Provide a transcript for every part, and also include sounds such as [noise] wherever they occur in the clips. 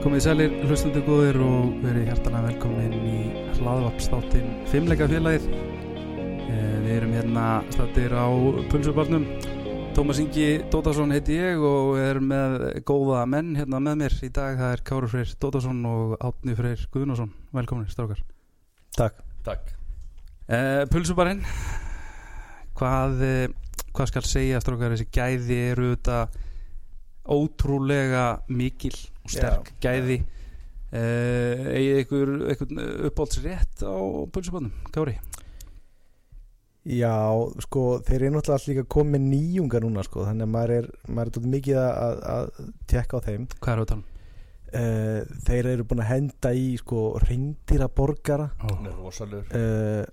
Komið sælir, hlustundu góðir og verið hjartalega velkomin í hlaðvarpstáttin Fimmleika félagið. Eh, Við erum hérna státtir á Pulsubarnum. Tómas Ingi Dótarsson heiti ég og er með góða menn hérna með mér í dag. Það er Káru Freyr Dótarsson og Átni Freyr Guðnarsson. Velkominir, strákar. Takk Takk Eh, Pulsubarinn, hvað, eh, hvað skal segja strákar, þessi gæði eru þetta ótrúlega mikil og sterk gæði. uh, eigið ykkur, ykkur uppáhaldsrétt á pulsubannum, Kári? Já, sko, þeir eru náttúrulega allir líka komið nýjunga núna, sko Þannig að maður er, maður er mikið að, að tekka á þeim. Hvað er það að tala uh, Þeir eru búin að henda í, sko, reyndýra borgara um? Er rosalur uh,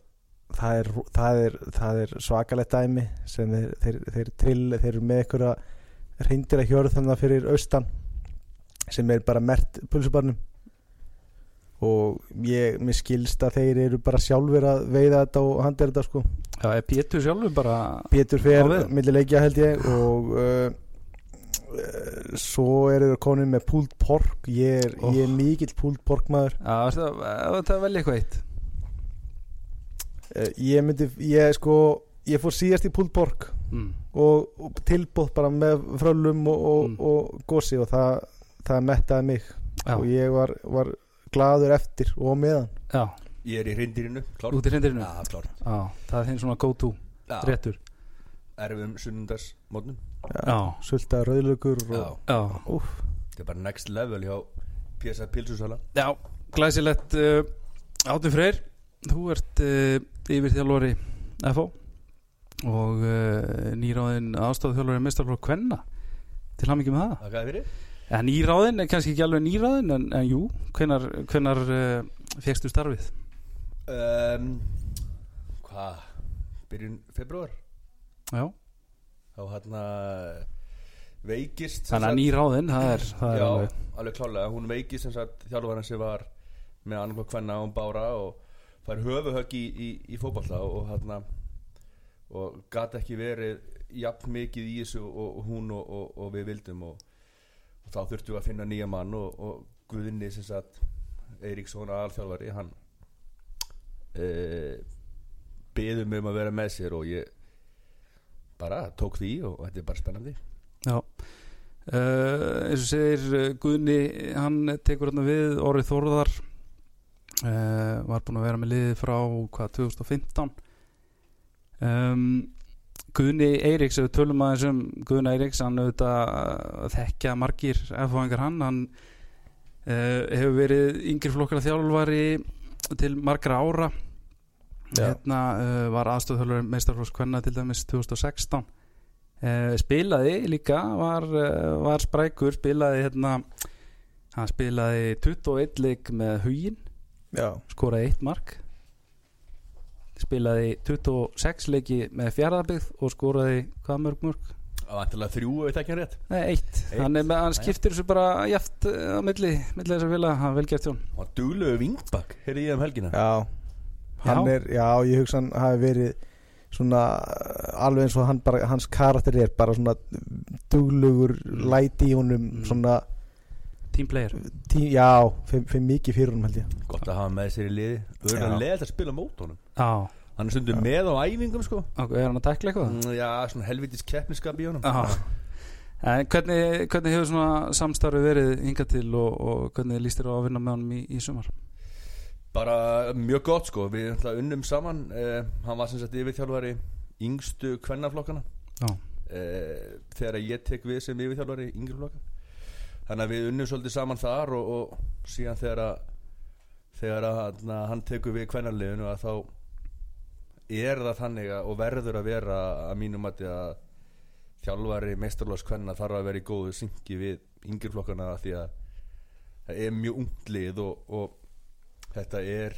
það, er, það, er, það er svakalegt dæmi sem þeir, þeir, þeir, trill, þeir eru með einhverja reyndýra hjörð þannig fyrir austan sem er bara mert pulsubarnum. Og ég, mér skilst að þeir eru bara sjálfur að veiða þetta og handa þetta sko. Já, er Pétur sjálfur bara Pétur fer veiðum? millileikja held ég og uh, uh, svo eru þeir konið með pulled pork. Ég er, Oh. ég er mikill pulled pork maður. Já, það, það velja eitthvað eitt? Uh, ég myndi, ég sko ég fór síðast í pulled pork mm. og, og tilbúð bara með frölum og, og, Mm. og gósi og það, það mettaði mig. Já, og ég var, var gladur eftir og meðan. Já, Ég er í hreindirinu, klár. Út í hreindirinu Já, klár. Já, það er þinn svona go to réttur. Erfum sunnundarsmótnum Já, sulta rauðlugur Já, og, já, úf, þetta er bara next level hjá PSA Pilsusala já Glæsilegt uh, Átni Freyr. Þú ert uh, yfir þjálfari FO og uh, nýráðin aðstofþjálfari mestarflokk Kvenna. Til hann ekki með það. Það gæði fyrir. Ja, nýráðin er kannski ekki alveg nýráðin en, en jú, hvenar, hvenar uh, fegstu starfið? um, Hvað? Byrjun februar Já, Þá hérna veikist sem þannig að nýráðin það er, það er Já, alveg alveg klálega Hún veikist sem sagt þjálfarinn sem var með annarkoð kvenna og bára og fær höfuhögg í, í, í fótballta og hérna og gat ekki verið jafn mikið í þessu og, og hún og, og, og við vildum og, þá þurftum við að finna nýja mann og, Guðinni sem sagt Eiríksson aðalþjálfari hann e, beðum um að vera með sér og ég bara tók því og þetta er bara spennandi. Já. Uh, eins og segir uh, Guðni hann tekur hérna við Orri Þórðar uh, var búinn að vera með liðið frá hvað 2015 um, Guðni Eiríks við tölum aðeins um Guðni Eiríks hann auðvitað uh, þekkja margir efáingar hann. Hann uh, hefur verið yngri flokkar þjálfari til margra ára. Já. hérna uh, var aðstofþjálfur meistarflokks kvenna til dæmis 2016 Uh, spilaði líka var, uh, var sprækur spilaði hérna hann spilaði 21 leik með hugin skoraði 1 mark spilaði 26 leiki með fjaraðbyggð og skoraði hvað mörg mörg? Það var antilega þrjú ekki er rétt. Nei, 1 Eitt. hann, er hann skiptir þessu bara jaft uh, á milli, milli þessar félag, hann er vel gert hjón Hann var duglegu vingbak, heyrði ég um helgina. Já. Hann er, já, ég hugsa hann hafi verið svona uh, alveg eins og hann bara, hans karakter er bara svona duglugur læti í honum Mm. svona, team player. Tí, já, fyrir, mikið fyrir honum held ég. Gott að hafa með sér í liði. Já. Öðrulega leðalt að spila mót honum Já, Hann er stundum með á æfingum sko. Ok, er hann að tekla eitthvað? Mm, Já, svona helvitis keppniskap í honum. Já. En hvernig, hvernig hefur svona samstarfi verið hingað til og, og hvernig líst þér á að vinna með honum í, í sumar? Bara mjög gott sko. Við ætla unnum saman. Eh, Hann var sem sagt yfirþjálfari yngstu kvennaflokkana. Já, eh, Þegar ég tek við sem yfirþjálfari yngri flokka. Þannig að við unnum svolítið saman þar og, og síðan þegar að þegar að na, hann tekur við kvennarliðinu að þá er það þannig að, og verður að vera að mínum að að þjálfari meistarlós kvenna þarf að vera í góðu syngi við yngri flokkana því að það er mjög unglið og, og þetta er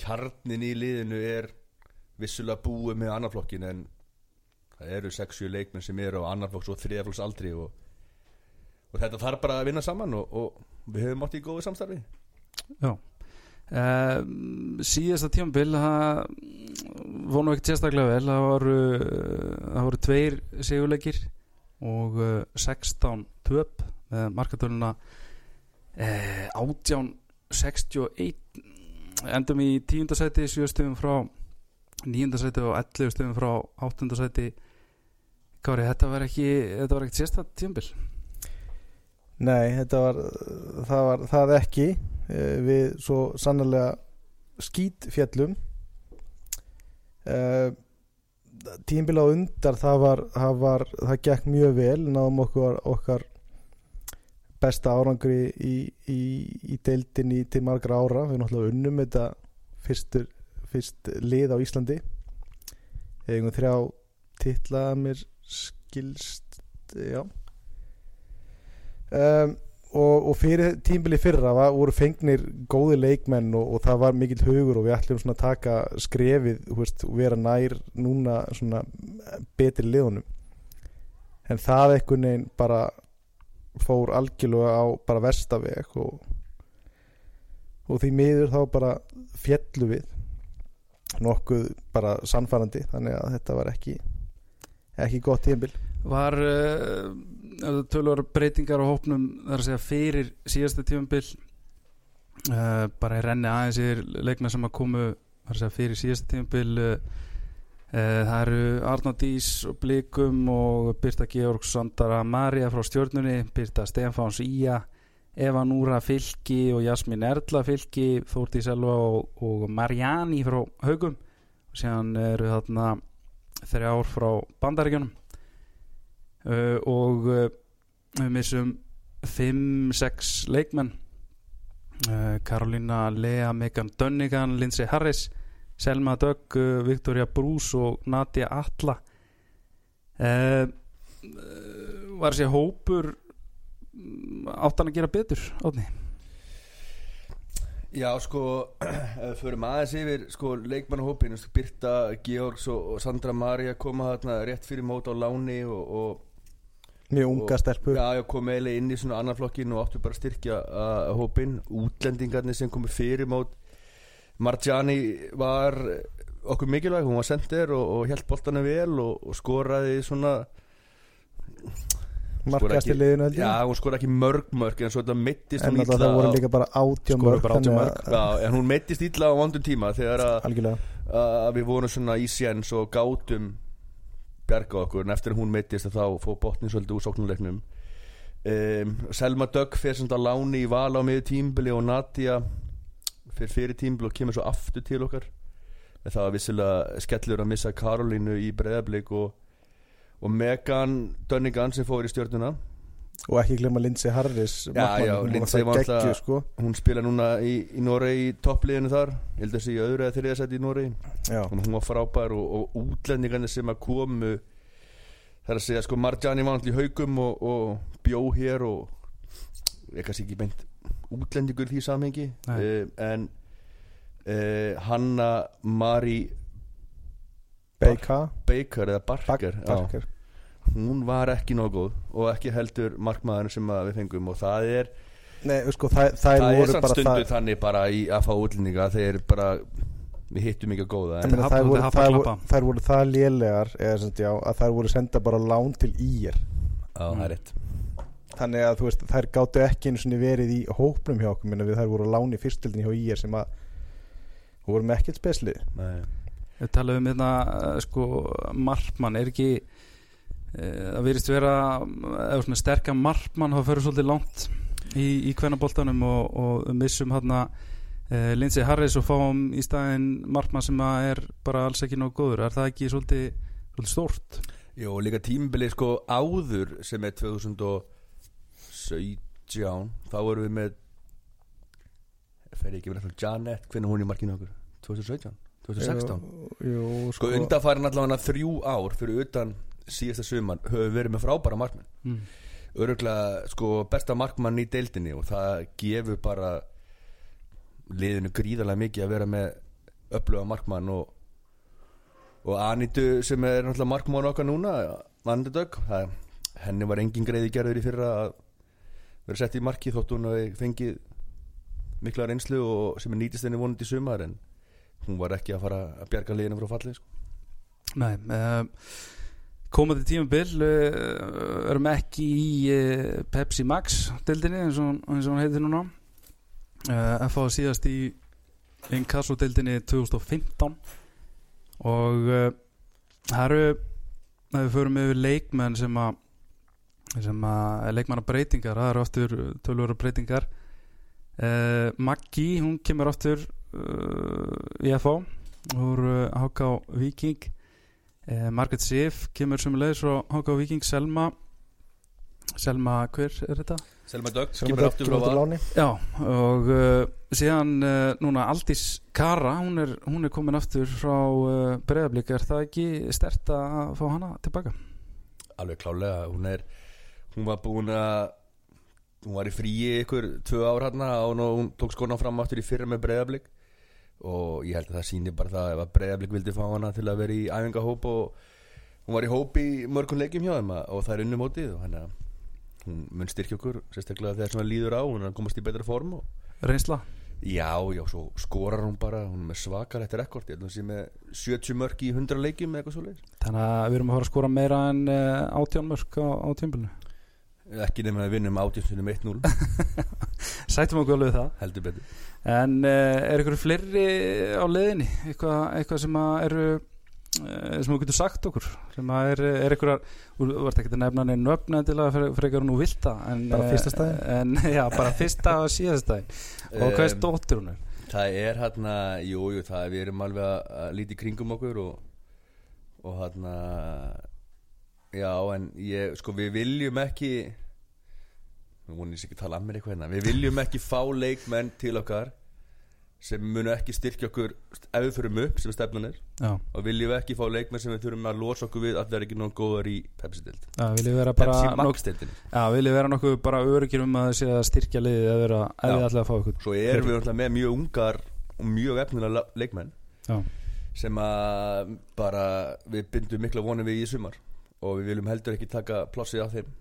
kjarnin í liðinu er vissulega búið með annarflokkin en það eru 6-7 leikmenn sem eru á annarflokks og þriðaflokks aldri og, og þetta þarf bara að vinna saman og, og við höfum átt í góðu samstarfi. Já Um, síðasta tímabil það voru nú ekkert sérstaklega vel. Það voru, það voru tveir sigurleikir og uh, 16 töp með markatöluna eh, 1861 endum í tíundasæti 7 stöðum frá níundasæti og 11 stöðum frá áttundasæti Kári, þetta var ekki þetta var ekkert sérsta tíumbil Nei, þetta var það var það ekki. Eh, við svo sannlega skít fjallum tímbila undar það var, það var það gekk mjög vel. Náðum okkur okkar besta árangri í, í, í deildinni til margra ára. Við náttúrulega unnum þetta fyrstur, fyrst lið á Íslandi. Eigum þrjá titla að mér skilst já. Um, og, og fyrir tímbili fyrra var, voru fengnir góði leikmenn og, og það var mikill hugur og við ætlum svona að taka skrefið veist, og vera nær núna svona betri liðunum. En það einhvern veginn bara fór algjörlega á bara vestaveg og, og því miður þá bara fjallu við nokkuð bara sannfærandi þannig að þetta var ekki ekki gott tímbil Var uh, tölur breytingar á hópnum þar að segja fyrir síðasta tímbil uh, bara í renni aðeins yfir leikna sem að komu þar að segja fyrir síðasta tímbil uh, það eru Arnaldís og Blikum og Birta Georg Sandara Maria frá stjórnunni Birta Stefáns Ía Eva Núra Fylki og Jasmín Erla Fylki Þórti Selva og, og Mariani frá Haugum. Og síðan eru þarna þrjár frá bandaríkjunum uh, og uh, við missum 5-6 leikmenn. Uh, Karolina Lea Megan Dunnigan, Lindsay Harris Selma Dögg, Victoria Bruce og Nadia Atla. Var þessi hópur mm, áttan að gera betur átni Já, sko, [clears throat] förum aðeins yfir sko, leikmannahópin, Birta Georgs og, Sandra Maria koma þarna rétt fyrir mót á láni og, og mjög unga stelpur. Já, já, kom eiginlega inn í svona annar flokkin og áttu bara að styrkja uh, hópin útlendingarnir sem komu fyrir mót. Marjani var okkur mikilvæg, hún var sendir og, og held boltana vel og, og skoraði svona markast í liðinu ég. Já, hún skoraði ekki mörg mörg en svo þetta mittist hún illa það voru líka bara Skoraði mörg bara 18 þannig mörg. Já, en hún mittist illa á vondum tíma þegar að við vorum svona í séns og gátum bjarga okkur. En eftir að hún meittist þá fóð botnin svolítið úr sóknuleiknum um, Selma Dögg fyrir svona láni í val á miður tímbili og Nadia fyrir fyrir tímbili og kemur svo aftur til okkar. En það var vissilega skellur að missa Karolínu í breðablik og, og Megan Dönningan sem fór í stjórnuna og ekki glemma Lindsay Harris Já, já, hún var Lindsay það var alltaf- sko. hún spila núna í, í Noregi í toppliðinu þar. Ég held að sé í öðru eða þriða seti í Noregi. Hún var frábær og, og útlendingarnir sem að komu það er að segja sko Marjani var náttúrulega í haugum og, og bjó hér og ég kannski ekki beint útlendingur í því samhengi. Uh, en uh, Hanna Mari BK Baker eða Barker, já, Barker hún var ekki nóg góð og ekki heldur markmaðurinn sem að við fengum og það er, Nei, sko, það, það, það er voru samt bara stundu það, þannig bara í að fá útlendinga þeir bara við hittum ekki góða Ég en, meina, þær, voru, þær, voru, þær voru það lélegar eða, já, að þær voru senda bara lán til ír. Á, er rétt. Þannig að þú veist, þær gáttu ekki einu sinni verið í hópnum hjá okkur minna við þær voru á lán í fyrstildin hjá ír sem að voru með ekkert speslið. Nei. Við talaðum um hérna eh, sko markmann er ekki það virðist vera eða svona sterkar markmann það fyrir svolítið langt í, í kvennaboltanum og, og missum hérna eh, Lindsay Harris og fáum í staðinn markmann sem er bara alls ekki nóg góður. Er það ekki svolítið, svolítið stórt? Jó, og líka tímabilið sko áður sem er 2017 þá vorum við með fer ég ekki verið Janet hvernig hún í markinu okkur? 2017, 2016 jú, sko sko, undanfærin allavega þrjú ár fyrir utan síðasta suman höfum verið með frábæra markmenn mm. öruglega sko besta markmann í deildinni og það gefur bara liðinu gríðarlega mikið að vera með öfluga markmann og og Anitu sem er náttúrulega markmann okkar núna Vandedögg, henni var engin greiði gerður í fyrra að vera sett í marki þótt hún hafi fengið mikla reynslu og sem er nýtist henni vonandi í sumar en hún var ekki að fara að bjarga liðinu frá fallið sko. Nei, uh, komandi tímabil uh, erum ekki í uh, Pepsi Max deildinni eins og, eins og hann heitir núna. Uh, FH síðast í Inkasso deildinni 2015 og það eru við förum yfir leikmenn sem að sem að leikmanna breytingar það eru aftur tölvöru breytingar. Uh, Maggi, hún kemur aftur uh, í FH úr uh, HK Viking uh, Margaret Sif kemur sem leiðis frá HK Viking Selma Selma, hver er þetta? Selma Dögg kemur aftur frá láni. Já, og uh, síðan uh, núna Aldís Kara, hún er, hún er komin aftur frá uh, breyðablík, er það ekki stert að fá hana tilbaka? alveg klálega hún er hún var búin að hún var í fríi ykkur tvö ár hérna og nú- hún tók skona fram aftur í fyrra með breyðablík og ég held að það síni bara það ef að breyðablík vildi fá hana til að vera í æfingahóp og hún var í hóp í mörgum leikjum hjá þeim og það er unnum mótið og hann mun styrkja okkur sérstaklega þegar sem það líður á hún að komast í betra form og Reynsla? já, já, svo skorar hún bara hún er með svakar eftir rekord ég held að hún sé með 70 mörg í 100 leikjum eða eitthvað svo leiðis Þannig að við erum að fara að skora meira en uh, átján mörk á, á tímbilinu. Ekki nefnir að vinnum átjönsunum 1-0 [laughs] Sætum okkur alveg við það. heldur betur En uh, er ykkur fleiri á leiðinni? Eitthvað, eitthvað sem að eru uh, sem þú getur sagt okkur sem að er, er ykkur að þú vart ekki að nefna neina nöfna til að frekar nú vilta en, Bara fyrsta eh, staðinn? en, [laughs] Já, bara fyrsta og síðasta staðin og hvað er Em, dóttir hún er? Það er hérna, jú, jú, það er, við erum alveg að, að líti kringum okkur og, og hérna, já, en ég, sko, við viljum ekki, nú vonið ég sé ekki að tala að mér eitthvað hérna, við viljum ekki fá leikmenn til okkar sem munu ekki styrkja okkur ef við förum upp sem stefnan er. Já, og viljum ekki fá leikmenn sem við þurfum að losa okkur við allir ekki nóg góðar í Pepsi-dild já viljið vera bara Pepsi nokk, Max-dildinni Já, viljið vera nokkuð bara öryggir um að að styrkja liðið ef við ætlaði að fá ykkur Svo erum við náttúrulega með mjög ungar og mjög efnilega leikmenn Já, sem að bara við bindum mikla vonum við í sumar og við viljum heldur ekki taka plássið á þeim.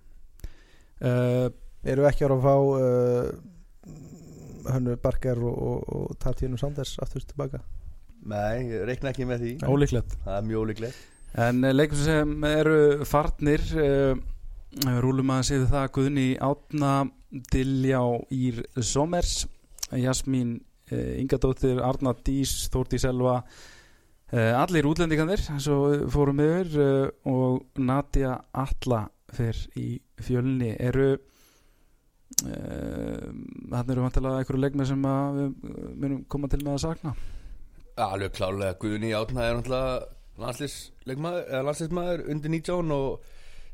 Uh, Erum við ekki að fara að fá uh, Hönnu Barker og, og, og Tatjana Sanders aftur tilbaka? Nei, ég reikna ekki með því. Ólíklegt. Það er mjög ólíklegt. En uh, leikum sem eru farnir uh, rúlum að séu það Guðni Átna Diljá Ír Somers Jasmín uh, Ingadóttir Arna Dís, Þórti Selva allir útlendinganir svo fórum yfir uh, og Nadia Alla fyrr í fjölni. Eru uh, þannig eru vantilega einhverju leikmið sem við munum koma til með að sakna? Alveg klálega, Guðni Átna er náttúrulega landsliðsmaður undir 19 og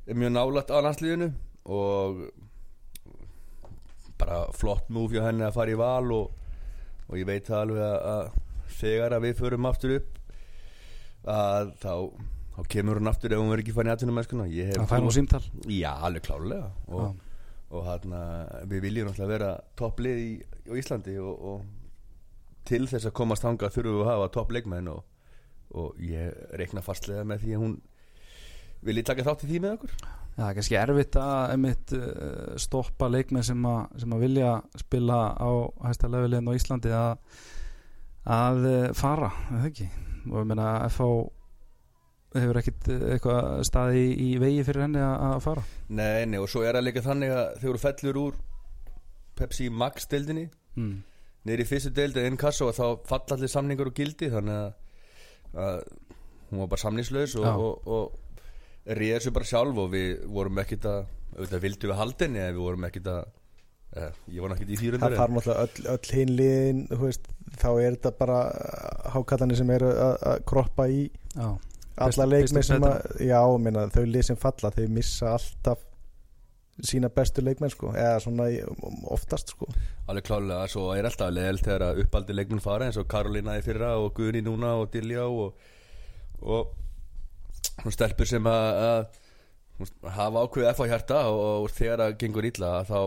er mjög nálægt á landsliðinu. Og bara flott múf hjá henni að fara í val og, og ég veit alveg að þegar að við förum aftur upp að þá, þá kemur hún aftur ef hún verður ekki fann í aðtunum það fær nú símtal? Já, alveg klálega og, Já. og hérna, við viljum náttúrulega vera topplið í, í Íslandi og, og til þess að komast þangað þurfum við að hafa toppleikmenn og, og ég reikna fastlega með því að hún vilji taka þátt í því með okkur. Já, það er kannski erfitt að einmitt, uh, stoppa leikmenn sem, að, sem að vilja spila á hæsta levelin á Íslandi að, að uh, fara, það ekki og ég meina FH hefur ekkit uh, eitthvað staði í, í vegi fyrir henni að, fara Nei, nei, og svo er það líka þannig að þegar þú fellur úr Pepsi Max deildinni mm. í fyrstu deild eða inn kassa og þá falla allir samningur og gildi þannig að, að hún var bara samningslaus og, Já. og, og réði þessu bara sjálf og við vorum ekkit að auðvitað vildum við haldinni en við vorum ekkit að eh, ég var ekkit í Það þýrundar fara náttúrulega öll, öll hinn liðin þú veist, þá er þetta bara hákallanir sem eru að að kroppa í Já, alla fyrstu sem að já, minna, þau lið sem falla þau missa alltaf sína bestu leikmenn sko, eða svona oftast sko. Alveg klálega, svo er alltaf leðilt þegar að uppaldi leikmenn fara eins og Karolina í fyrra og Guðni núna og Dilja og, og hún stelpur sem að, hafa ákveðið á hjarta og, og þegar það gengur illa þá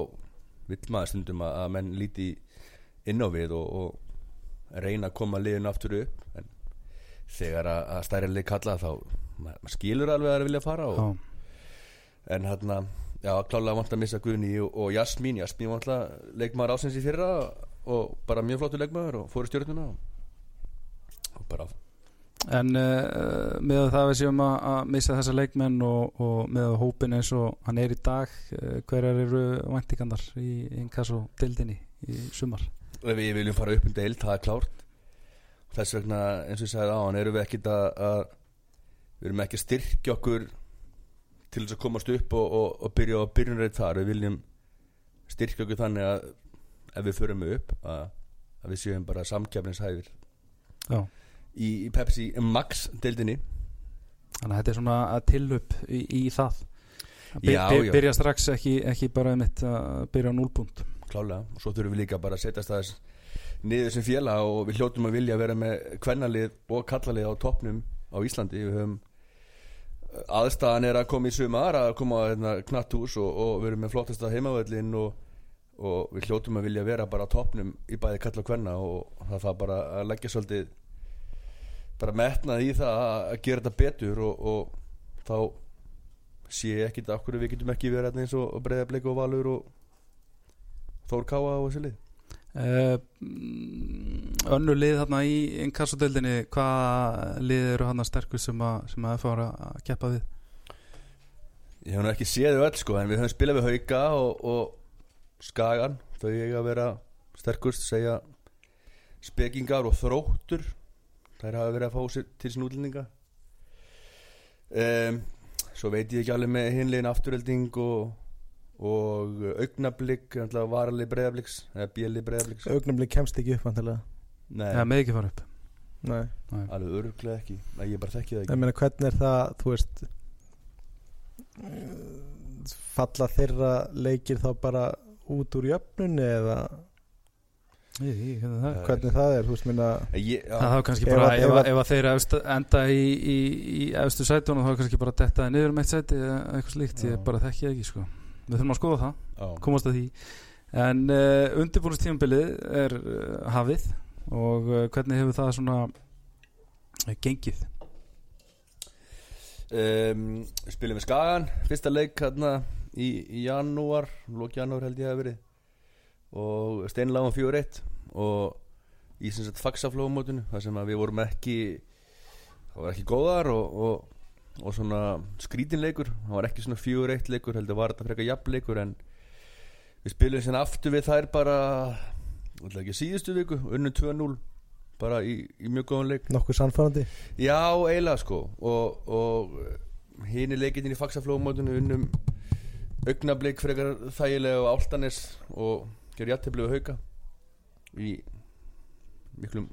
vill maður stundum að, menn líti inn á við og, og reyna að koma liðinu aftur upp en þegar að, að stærri lið kalla þá maður, skilur alveg að það er vilja að fara og, en hérna já, klálega vant að missa Guðni og, og Jasmín. Jasmín vant að leikmaður ásins í fyrra og bara mjög flottu leikmaður og fóru stjórnuna og bara En uh, með það við séum að, að missa þessa leikmenn og, og með hópin eins og hann er í dag uh, hverjar eru væntingarnar í inkasso dildinni í sumar? Við viljum fara upp um deild, það er klárt. Þess vegna, eins og ég sagði á hann erum við ekkit að, að við erum ekki að styrkja okkur til þess að komast upp og, og, og byrja á byrjunreit þar. Við viljum styrkja okkur þannig að ef við förum upp að, að við séum bara samkjafnishæfir Já í, Pepsi Max deildinni. Þannig að þetta er svona að tilhup í, í það. Að by, Já, já. byrja strax ekki, ekki bara einmitt að byrja á núlpunkt klálega. Og svo þurfum við líka bara að setjast aðeins niður sem fjela og við hljótum að vilja vera með kvennalið og kallalið á toppnum á Íslandi. Við höfum aðstæðan er að koma í sumar að koma hérna, knatthús og, og við erum með flottasta heimavöllin og, og við hljótum að vilja vera bara á toppnum í bæði kalla og kvenna og það þarf bara að leggja svolítið bara metnað í það að að gera þetta betur og, og þá sé ég ekkit af hverju við getum ekki verið hérna eins og breyðablik og valur og Þór Káa og þessi lið. Uh, Önnur lið þarna í inkassodeildinni hvaða lið eru hann sterkur sem að, sem að fara að keppa við? Ég hef nú ekki séð þau öll sko en við höfum spilað við Hauka og, og Skagan. Þau eiga að vera sterkust segja spekingar og þróttur þær hafa verið að fá sér til sín útlendinga. Um, svo veit ég ekki alveg með hinlegin afturhelding og, og augnablík varali breyðabliks augnumli kemst ekki upp nei, Það með ekki fara upp. Nei. alveg öruglega ekki. Nei, ég bara þekki það ég ekki meina hvernig er það þú veist falla þeirra leikir þá bara út úr jöfnunni eða Ég, ég, hvernig það er hvernig það er veist minna ég, já, Það þá kannski Ef bara, ef, ef ef að þeir efst, enda í, í, í efstu sætunum þá kannski bara dettaði niður um eitt sæti eða eitthvað slíkt, ég Já. bara þekki ekki sko. við þurfum að skoða það, já. komast að því en uh, undirbúinustífambilið er uh, hafið og uh, hvernig hefur það svona uh, gengið um, spilum við Skagan fyrsta leik hérna í, í janúar lók janúar held ég að verið og steinláðum fjór eitt og í sem sagt faxaflóðumótinu þar sem að við vorum ekki það var ekki góðar og, og, og svona skrítinleikur það var ekki svona fjór eitt leikur heldur var þetta frekar jafn leikur en við spilum sérna aftur við þær bara ekki síðustu viku unnu 2-0 bara í, í mjög góðan leik. Nokkuð sannfærandi? Já, eiginlega sko og, og hini leikinni í faxaflóðumótinu unnum augnablik frekar þægilega á Áltanes og gerði jættiblu og hauka? Í miklum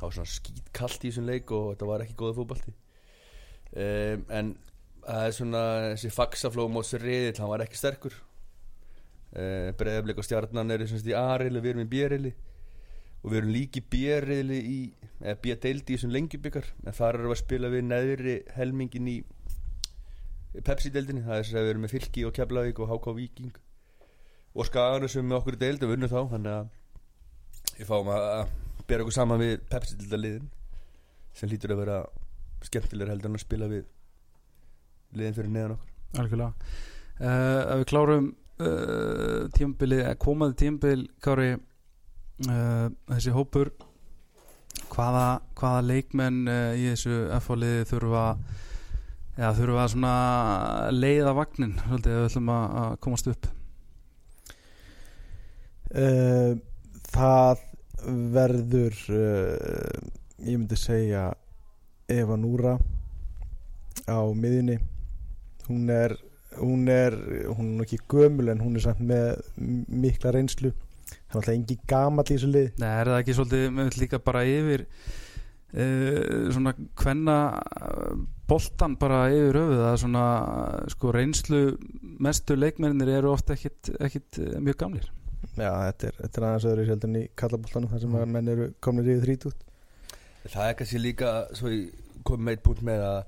var svona skítkallt í þessum leik og þetta var ekki góða fótbalti um, en það er svona þessi faxaflóðumóts reyðill, hann var ekki sterkur. Uh, breyðablik og stjarnan eru sagt í A-riðli, við erum í B-riðli. Og við erum líki B-riðli í eða B-deildi í þessum lengjubikar en þar erum við að spila við neðri helmingin í Pepsi-deildinni. Það er þess að við erum með Fylki og Keflavík og HK Víking og Skaganu sem með okkur í deild og vinnum þá þannig að við fáum að að bera okkur saman við Pepsi-deildaliðin sem hlýtur að vera skemmtilegur heldur en að spila við liðin fyrir neðan okkur. Algjörlega. Uh, ef við klárum uh, tímabilið, eða komandi tímabil Kári uh, þessi hópur hvaða, hvaða leikmenn í þessu F-liði þurfa Já, þurfum við að leiða vagnin við ætlum að að komast upp uh, það verður uh, ég myndi segja Eva Núra á miðinni hún er hún er, hún er ekki gömul en hún er samt með mikla reynslu. Það er alltaf engin gamall í þessu lið Nei, er það ekki svolítið með líka bara yfir uh, svona hvenna boltan bara yfir höfuð. Það er svona sko reynslu mestu leikmennir eru ofta ekkit, ekkit mjög gamlir já, þetta er, þetta er aðeins öðru sjálfdan í kallaboltanum þar sem Mm. menn eru komnir yfir þrítút Það er kannski líka svo ég kom með eitt punkt með að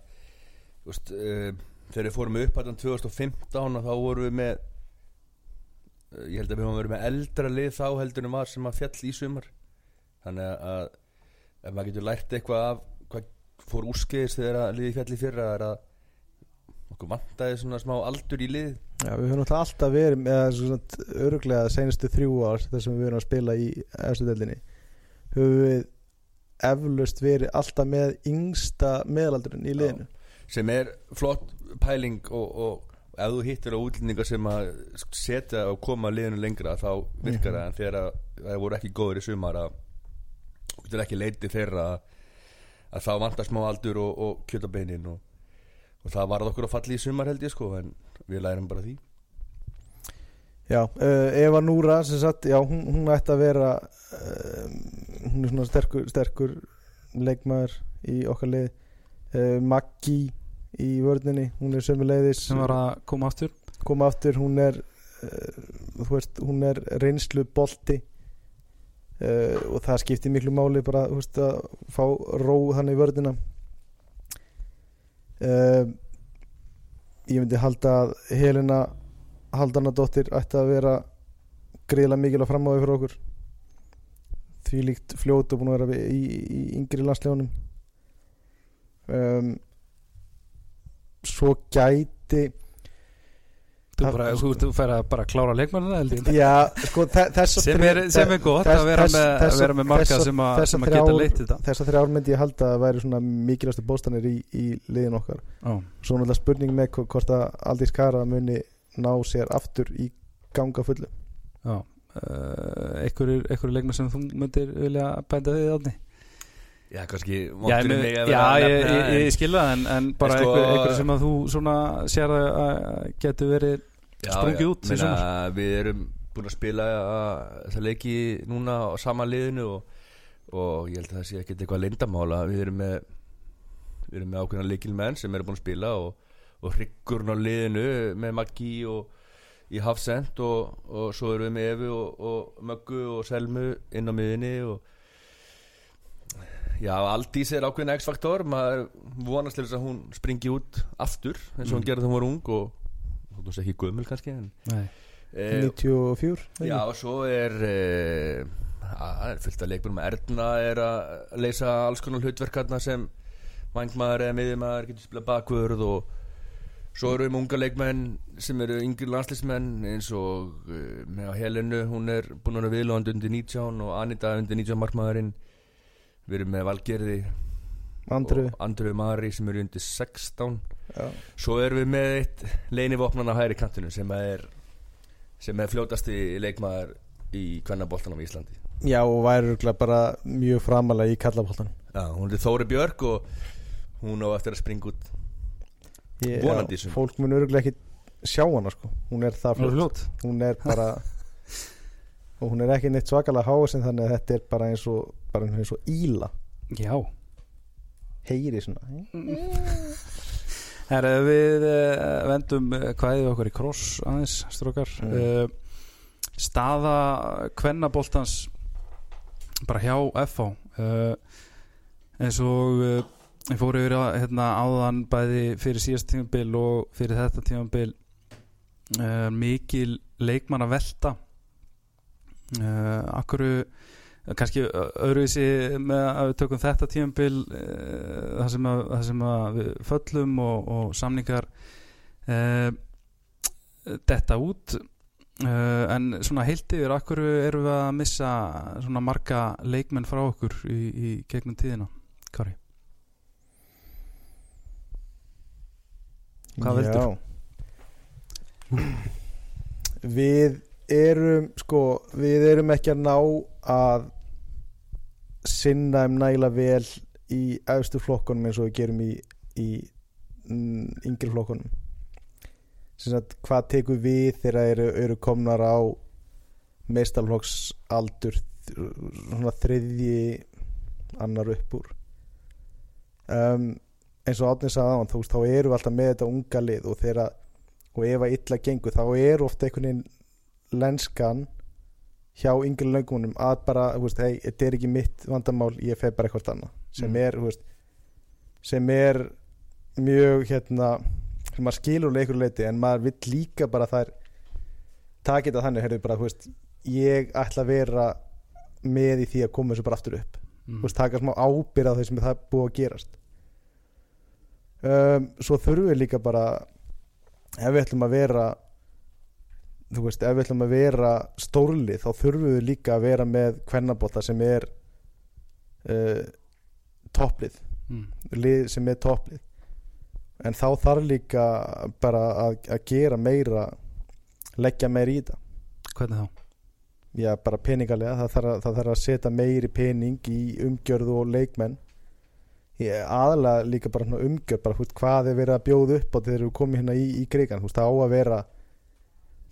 veist, uh, þegar við fórum upp hættan 2015 og þá vorum við með uh, ég held að við höfum verið með eldra lið þá heldur en var sem að fjall í sumar þannig að, ef maður getur lært eitthvað af hvað fór úrskeiðis þegar að liði fjall í fyrra er að okkur vantaði svona smá aldur í lið Já, við höfum alltaf verið með svona öruglega senustu þrjú ár þar sem við erum að spila í efstu deildinni höfum við eflaust verið alltaf með yngsta meðalaldurinn í liðinu. Sem er flott pæling og, og ef þú hittir á útlendinga sem að setja og koma liðinu lengra þá virkar það en þegar að- það voru ekki góður í sumar að þú getur ekki leitið þeirra að, að þá vantar smá aldur og, og kjötabeinin og, og það varð okkur að falli í sumar held ég sko en við lærum bara því. Já, uh, Eva Núra sem sagt, já, hún, hún ætti að vera uh, hún er svona sterkur, sterkur leikmaður í okkar lið. Uh, Maggi í vörninni, hún er sömuleiðis sem var að koma aftur. Koma aftur, hún er uh, þú veist, hún er reynslu bolti uh, og það skiptir miklu máli bara, þú veist, að fá ró þannig í vörnina uh, ég myndi halda að Helena Haldanadóttir ætti að vera greiðlega mikil að framáði fyrir okkur. Því líkt fljót og búin að vera í, í yngri landslegunum um, svo gæti þú, bara, þú, þú fær að bara klára leikmannina sko, sem er, sem er gott þess- að vera þess- með, að þessa- vera með marka þessa- sem, þessa sem að geta leitt þetta. Þessar þrjár myndi ég halda að væri svona mikilvægstu bóstanir í, í liðin okkar. Já. Svo náttúrulega spurning með hvo- hvort að Aldís Kara muni ná sér aftur í ganga fullu. Já, uh, einhverjir, einhverjir leikmenn sem þú myndir vilja bænda þig átni Já, kannski Já, að já ég, ég, ég skilða það en, en bara En sko- einhver, einhverjir sem að þú svona sér að, getur verið sprungið út meina. Við erum búin að spila þessa leiki núna á sama liðinu og, og ég held að það sé ekkert eitthvað lindamála við erum með við erum með ákveðna leikilmenn sem eru búin að spila og, og hryggurinn á liðinu með Maggi og í Hafsend og, og svo erum við með og, og Möggu og Selmu inn á miðinni og Já, Aldís er ákveðin X-faktor. Maður vonast til þess að hún springi út aftur eins og hún Mm. gerði þegar hún var ung og þú veist ekki gömul kannski en, e, 94 ekki? Já, og svo er e, það er fullt af leikbunum Erna er að leysa alls konar hlutverkarna sem vangmaður eða miðjumæður getur spila bakvörð og svo eru með unga leikmenn sem eru yngri landslismenn eins og e, með Helenu, hún er búin að vera viðlóðandi undir 19 og Anita undir 19 markmaðurinn við erum með Valgerði Andru Andru Mari sem eru undir 16 já. Svo erum við með eitt leinivopnan á hægri kantinu sem er sem er fljótasti leikmaður í kvennaboltanum í Íslandi. Já, og væri bara mjög framalega í kallabóltan Já, hún er Þóri Björk og hún á eftir að springa út Vonandi í sumar. Fólk mun örgulega ekki sjá hana sko. Hún er það fljótt Hún er bara [laughs] og hún er ekki neitt svakalega hásin þannig að þetta er bara eins og bara eins og íla. Já. Heyri svona. [laughs] Herra, við uh, vendum hvaðið okkur í kross aðeins, strókar. Mm. uh, staða kvennaboltans bara hjá FH eins og uh, ég fór yfir að, hérna, áðan bæði fyrir síðast tímabil og fyrir þetta tímabil mikil leikmann að velta akkur kannski öðruvísi með að við tökum þetta tímabil uh, það sem að, það sem að við föllum og, og samningar uh, detta út. Uh, en svona heilt yfir akkur erum við að missa svona marga leikmenn frá okkur í, í gegnum tíðina Kari Hvað veldur? Við erum sko, við erum ekki að ná að sinna um nægilega vel í efstu flokkunum eins og við gerum í, í mm, yngri sagt hvað tekur við þegar eru, eru komnar á meistarflokks aldur svona þriðji annar upp úr? Um, eins og átnið sagði á þú veist, þá eru við alltaf með þetta unga lið og þegar og ef að illa gengur þá er ofta einhvern veginn lenskan hjá yngri löngumunum að bara, þú veist, hei, þetta er ekki mitt vandamál, ég feg bara eitthvað annað sem Mm. er, þú veist sem er mjög hérna, sem maður skilur einhverju leiti en maður vill líka bara þær taka þetta þannig, heyrðu bara, þú veist ég ætla að vera með í því að koma þessu bara aftur upp mm. veist, taka smá ábyrð á því sem það búið að gerast um, svo þurfum við líka bara ef við ætlum að vera þú veist, ef við ætlum að vera stórlið þá þurfum við líka að vera með kvennabóta sem er uh, topplið. Mm. lið sem er topplið. En þá þarf líka bara að, að gera meira leggja meira í þetta. Hvernig þá? já bara peningalega. Það þarf, að, það þarf að setja meiri pening í umgjörðu og leikmenn. Aðalega líka bara umgjörð bara húst, hvað er verið að bjóða upp á þegar við komum hérna í, í krigan húst, það á að vera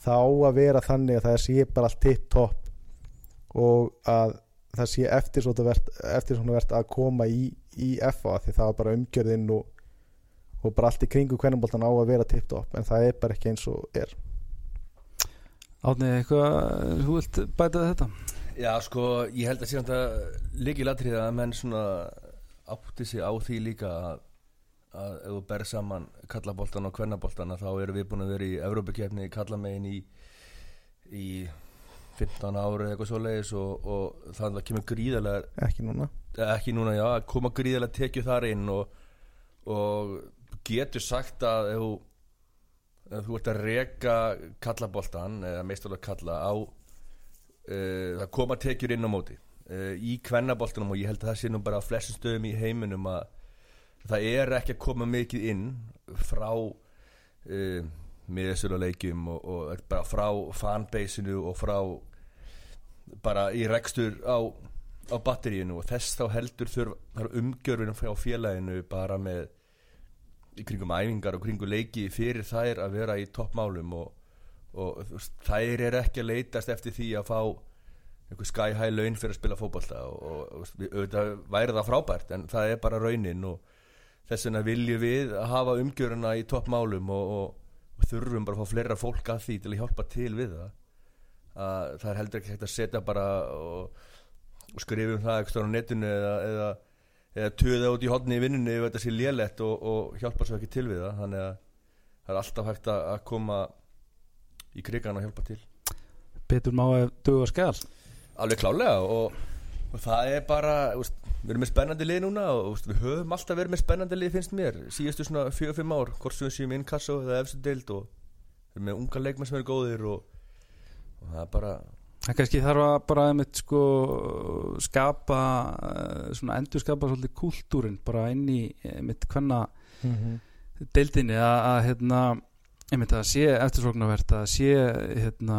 það á að vera þannig að það sé bara allt tipp topp og að það sé eftirsóknarvert eftirsóknarvert að koma í, í FA því það var bara umgjörðinn og, og bara allt í kringu kvennumboltan á að vera tipp topp en það er bara ekki eins og er Átni, eitthvað, þú vilt bæta þetta? Já, sko, ég held að síðan þetta líki latrið að menn svona átti sig á því líka að, að ef þú berð saman kallaboltan og kvennaboltan þá erum við búin að vera í Evrópakefni kallamegin í, í 15 ári eða eitthvað svo leiðis og, og þannig að kemur gríðarlega ekki núna? Ekki núna já, koma gríðarlega tekju þar inn og, og getur sagt að ef ef þú ert að reka kallaboltan eða meistarlega kalla á uh, það koma tekjur inn á móti uh, í kvennaboltanum og ég held að það sé nú bara á flestum stöðum í heiminum að það er ekki að koma mikið inn frá uh, miðsöluleikjum og, og bara frá fanbaseinu og frá bara í rekstur á, á batteríinu og þess þá heldur þurfa umgjörfinu frá félaginu bara með kringum æfingar og kringum leiki fyrir þær að vera í toppmálum og, og þær er ekki að leitast eftir því að fá einhver sky high laun fyrir að spila fótballta og, og, og auðvitað væri það frábært en það er bara raunin og þess vegna viljum við að hafa umgjöruna í toppmálum og þurfum bara að fá fleira fólk að því til að hjálpa til við það. Að það er heldur ekki hægt að setja bara og skrifa um það eitthvað á netinu eða, eða eða töða út í hodni í vinnunni ef þetta sé lélett og, og hjálpa svo ekki til við það. Þannig að það er alltaf hægt að koma í krigan og hjálpa til. Betur má ef duða skall Alveg klálega og, og það er bara úst, við erum með spennandi lið núna og við höfum alltaf verið með spennandi lið finnst mér síðastu svona 4-5 ár hvort sem við séum innkassa eða efstu deild og við erum með unga leikmenn sem eru góðir og, og það er bara Það kannski þarf að bara einmitt sko skapa eh, svona endur skapa svolítið kultúrin bara inn í einmitt hvenna mm -hmm. deildinni að, að hérna einmitt að sé eftirsóknarvert að sé hérna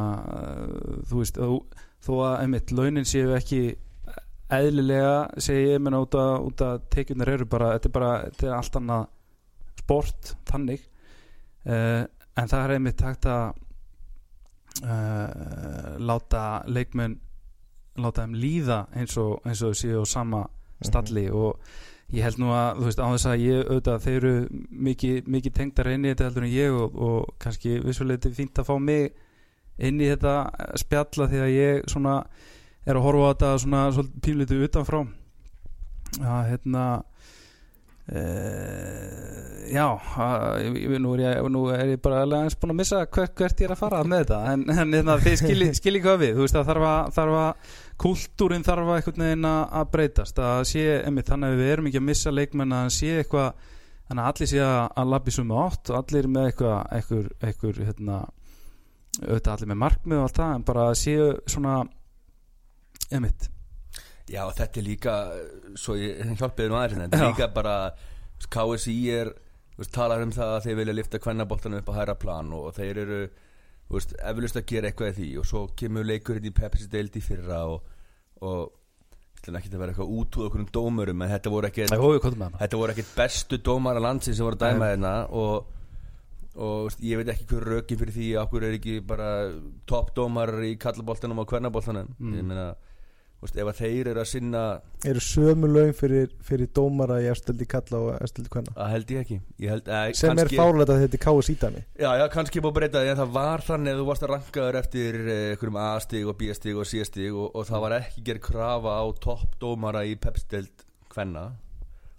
þú veist að, þó að einmitt launin séu ekki eðlilega segi ég menna út að, að tekjunar eru bara þetta er bara þetta er allt annað sport þannig. Uh, en það er einmitt hægt að uh, láta leikmenn láta þeim líða eins og, eins og séu á sama stalli. Og ég held nú að þú veist á þess að ég auðvitað þeir eru mikið, mikið tengdar inn í þetta heldur en ég og, og kannski vissuleiti fínt að fá mig inn í þetta spjalla því að ég svona er að horfa á þetta svona, svona pínlítið utanfrá. Að hérna Uh, já nú, er ég, nú er ég bara eins búin að missa hvert, hvert ég er að fara með þetta en, en hérna, þið skiljið [laughs] skilji hvað við þú veist að þarf að, þarf að kultúrin þarf að einhvern veginn að breytast að sé, einmitt, þannig að við erum ekki að missa leikmenn að sé eitthvað þannig að allir sé að, labbi sumu átt og allir með eitthvað eitthvað, eitthvað hérna, auðvitað allir með markmið og allt það en bara að séu svona einmitt. Já, þetta er líka svo ég hjálpiði nú aðeins þetta er líka bara KSI er veist, talar um það að þeir vilja lifta kvennaboltanum upp á hæra plan og þeir eru eflust að gera eitthvað í því og svo kemur leikurinn í Pepsi deildi fyrra og, og ekki að vera eitthvað út úr okkur um dómurum en þetta voru ekkert ekkert bestu dómar að landsin sem voru að dæma hérna og, og ég veit ekki hver rökin fyrir því okkur er ekki bara toppdómar í kallaboltanum og kvennaboltanum? Mm. ég meina Veist, ef þeir eru að sinna eru sömu laun fyrir, fyrir dómara í efstildi kalla og efstildi kvenna? Að held ég ekki. Ég held, eh, sem kannski, er fárlega að þetta er káa sítami já, já, kannski búið að breyta því að það var þannig að þú varst að rankaður eftir einhverjum A-stig og B-stig og C-stig og, og það var ekki gerð krafa á toppdómara í pepstild kvenna.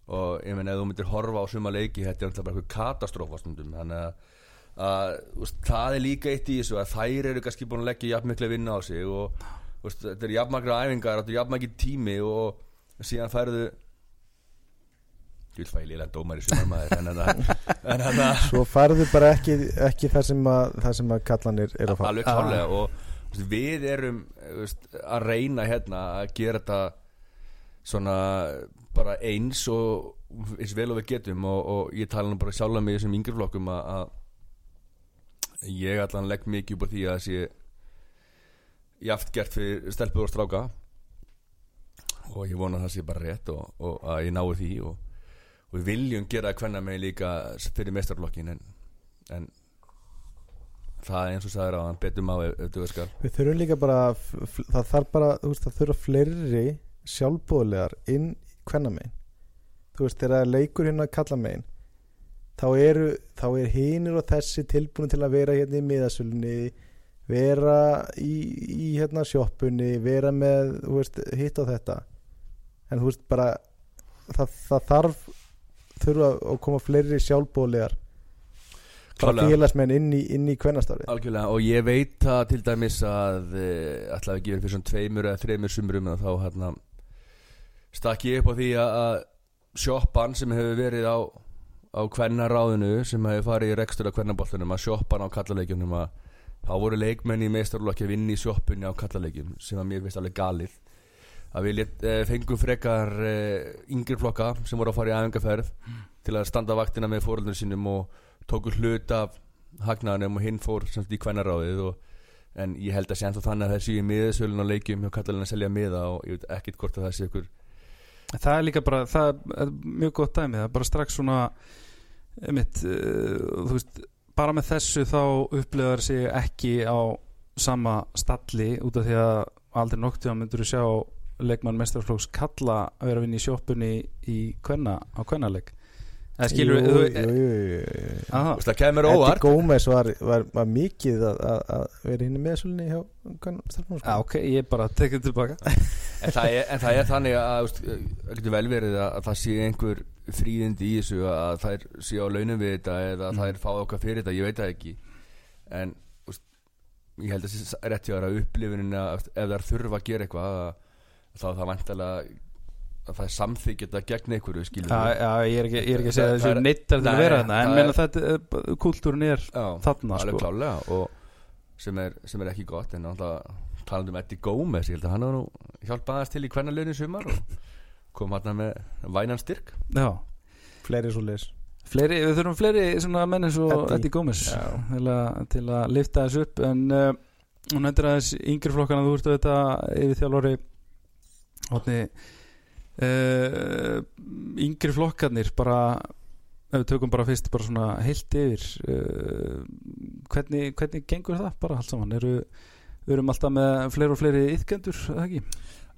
Og ég menn, ef þú myndir horfa á suma leiki þetta er alltaf bara eitthvað katastrófastundum þannig að, það er líka eitt í þessu að þær eru kannski búin að leggja jafn miklu vinna á sig og veist, þetta er jafnmakra æfingar þetta er jafnmakki tími og síðan færðu ég vil fæli líla dómar í sumarmaður en þannig að svo færðu bara ekki, ekki það sem að, það sem að kallanir er að fá. Alveg klálega og veist, við erum veist, að reyna hérna að gera þetta svona bara eins og eins vel og við getum og, og ég tala nú bara sjálf með þessum yngri flokkum að, að ég allan legg mikið upp á því að sé jaft gert fyrir stelpur og stráka. Og ég vona að það sé bara rétt og, og að ég nái því og, og við viljum gera hvenna með líka fyrir mestarflokkin en, en það er eins og sagður að hann betum á ef, ef þú veist Við þurfum líka bara það þarf bara, þú veist, það þurfa fleiri sjálfbóðlegar inn hvenna megin þú veist, þegar það er leikur hérna að kalla megin þá eru, þá er hinir og þessi tilbúin til að vera hérna í miðasölunni vera í, í hérna sjoppunni vera með, veist, hitt og þetta. En þú veist bara það, það þarf þurfa að koma fleiri Klárlega. félagsmenn inn í, inn í kvennastarfi Algjörlega og ég veit það til dæmis að uh, ætlaði ekki verið fyrir svona tveimur eða þreimur sumrum og þá hérna stakk ég upp á því að, sjoppan sem hefur verið á á kvennaráðinu sem hefur farið í rekstur af kvennaboltunum að sjoppan á kallaleikjunum að þá voru leikmenn í meistarlokki að vinna í sjoppunni á kallaleikjum sem að mér finnst alveg galið. Að við lit, uh, fengum frekar uh, yngri flokka sem voru að fara í æfingarferð til að standa vaktina með fóröldunum sínum og tóku hlut af hagnaðanum og hinn fór semst í kvennaráðið og, en ég held að sé ennþá þannig að það séu í miðasölun á leikjum hjá kallalinn að selja miða og ég veit ekkit hvort að það sé ykkur það er líka bara það er mjög gott dæmi það er bara strax svona einmitt, uh, þú veist bara með þessu þá upplifar sig ekki á sama stalli út af því að aldrei noktið að myndur sjá leikmann mestarflóks kalla að vera að vinna í sjoppunni í kvenna, á kvennaleg eða skilur þú Þú veist, það kemur Eddie óvart. Gómez var, var, var mikið að, að, að vera hinn í meðsölunni hjá stelpunum Já, sko. ok, ég bara tekið tilbaka [laughs] en það, er, en það er þannig að það getur vel verið að, að það sé einhver fríðindi í þessu að þær sé á launum við þetta eða Mm. þær fá okkar fyrir þetta, ég veit það ekki. En veist, ég held að það sé rétt hjá þær að upplifunin að ef þær þurfa að gera eitthvað að, þá er það vantilega að það er samþykjað að gegn einhverju Já, já, ég er ekki, ég er ekki að segja Það- þessu það er- neittar til að vera þarna en það meina er- þetta, eh, kultúrin er þarna sko. sem er, sem er ekki gott en náttúrulega talandi um Eddie Gómez ég held að hann hafa nú hjálpað aðeins til í hvernig lögnin sumar og kom hann með vænan styrk. Já, fleiri svo leis fleiri, við þurfum fleiri svona menn eins og Eddie. Eddie Gómez til, að- til að lifta þessu upp en uh, hún hendur aðeins yngri flokkana þú ert auðvitað yfir þjálfari hótni uh, yngri flokkarnir bara ef við tökum bara fyrst bara svona heilt yfir uh, hvernig, hvernig gengur það bara allt saman? Eru við erum alltaf með fleiri og fleiri yðkendur, eða ekki?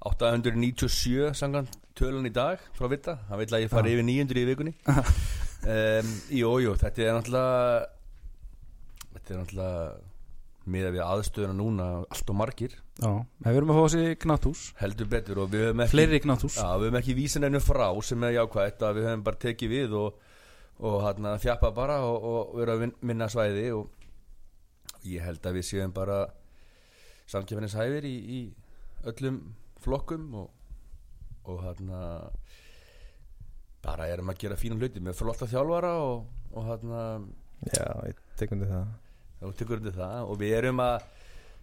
897 samkvæmt tölun í dag frá Vita, hann vil að ég fara yfir 900 í vikunni. [laughs] Um, Jú, jú, þetta er náttúrulega þetta er náttúrulega miða við aðstöðuna núna allt og margir, Já, við erum að fá þessi knátthús heldur betur og við höfum ekki fleiri knátthús Já, við höfum ekki vísin ennum frá sem er jákvætt að við höfum bara tekið við og, og hann að þjappa bara og, og vera að vin- minna svæði og ég held að við séum bara samkjöfnishæfir í, í öllum flokkum og, og hann að bara erum að gera fína hluti með flotta þjálfara og, og hann að já, ég tekum þið það. Og tekur undir það. Og við erum að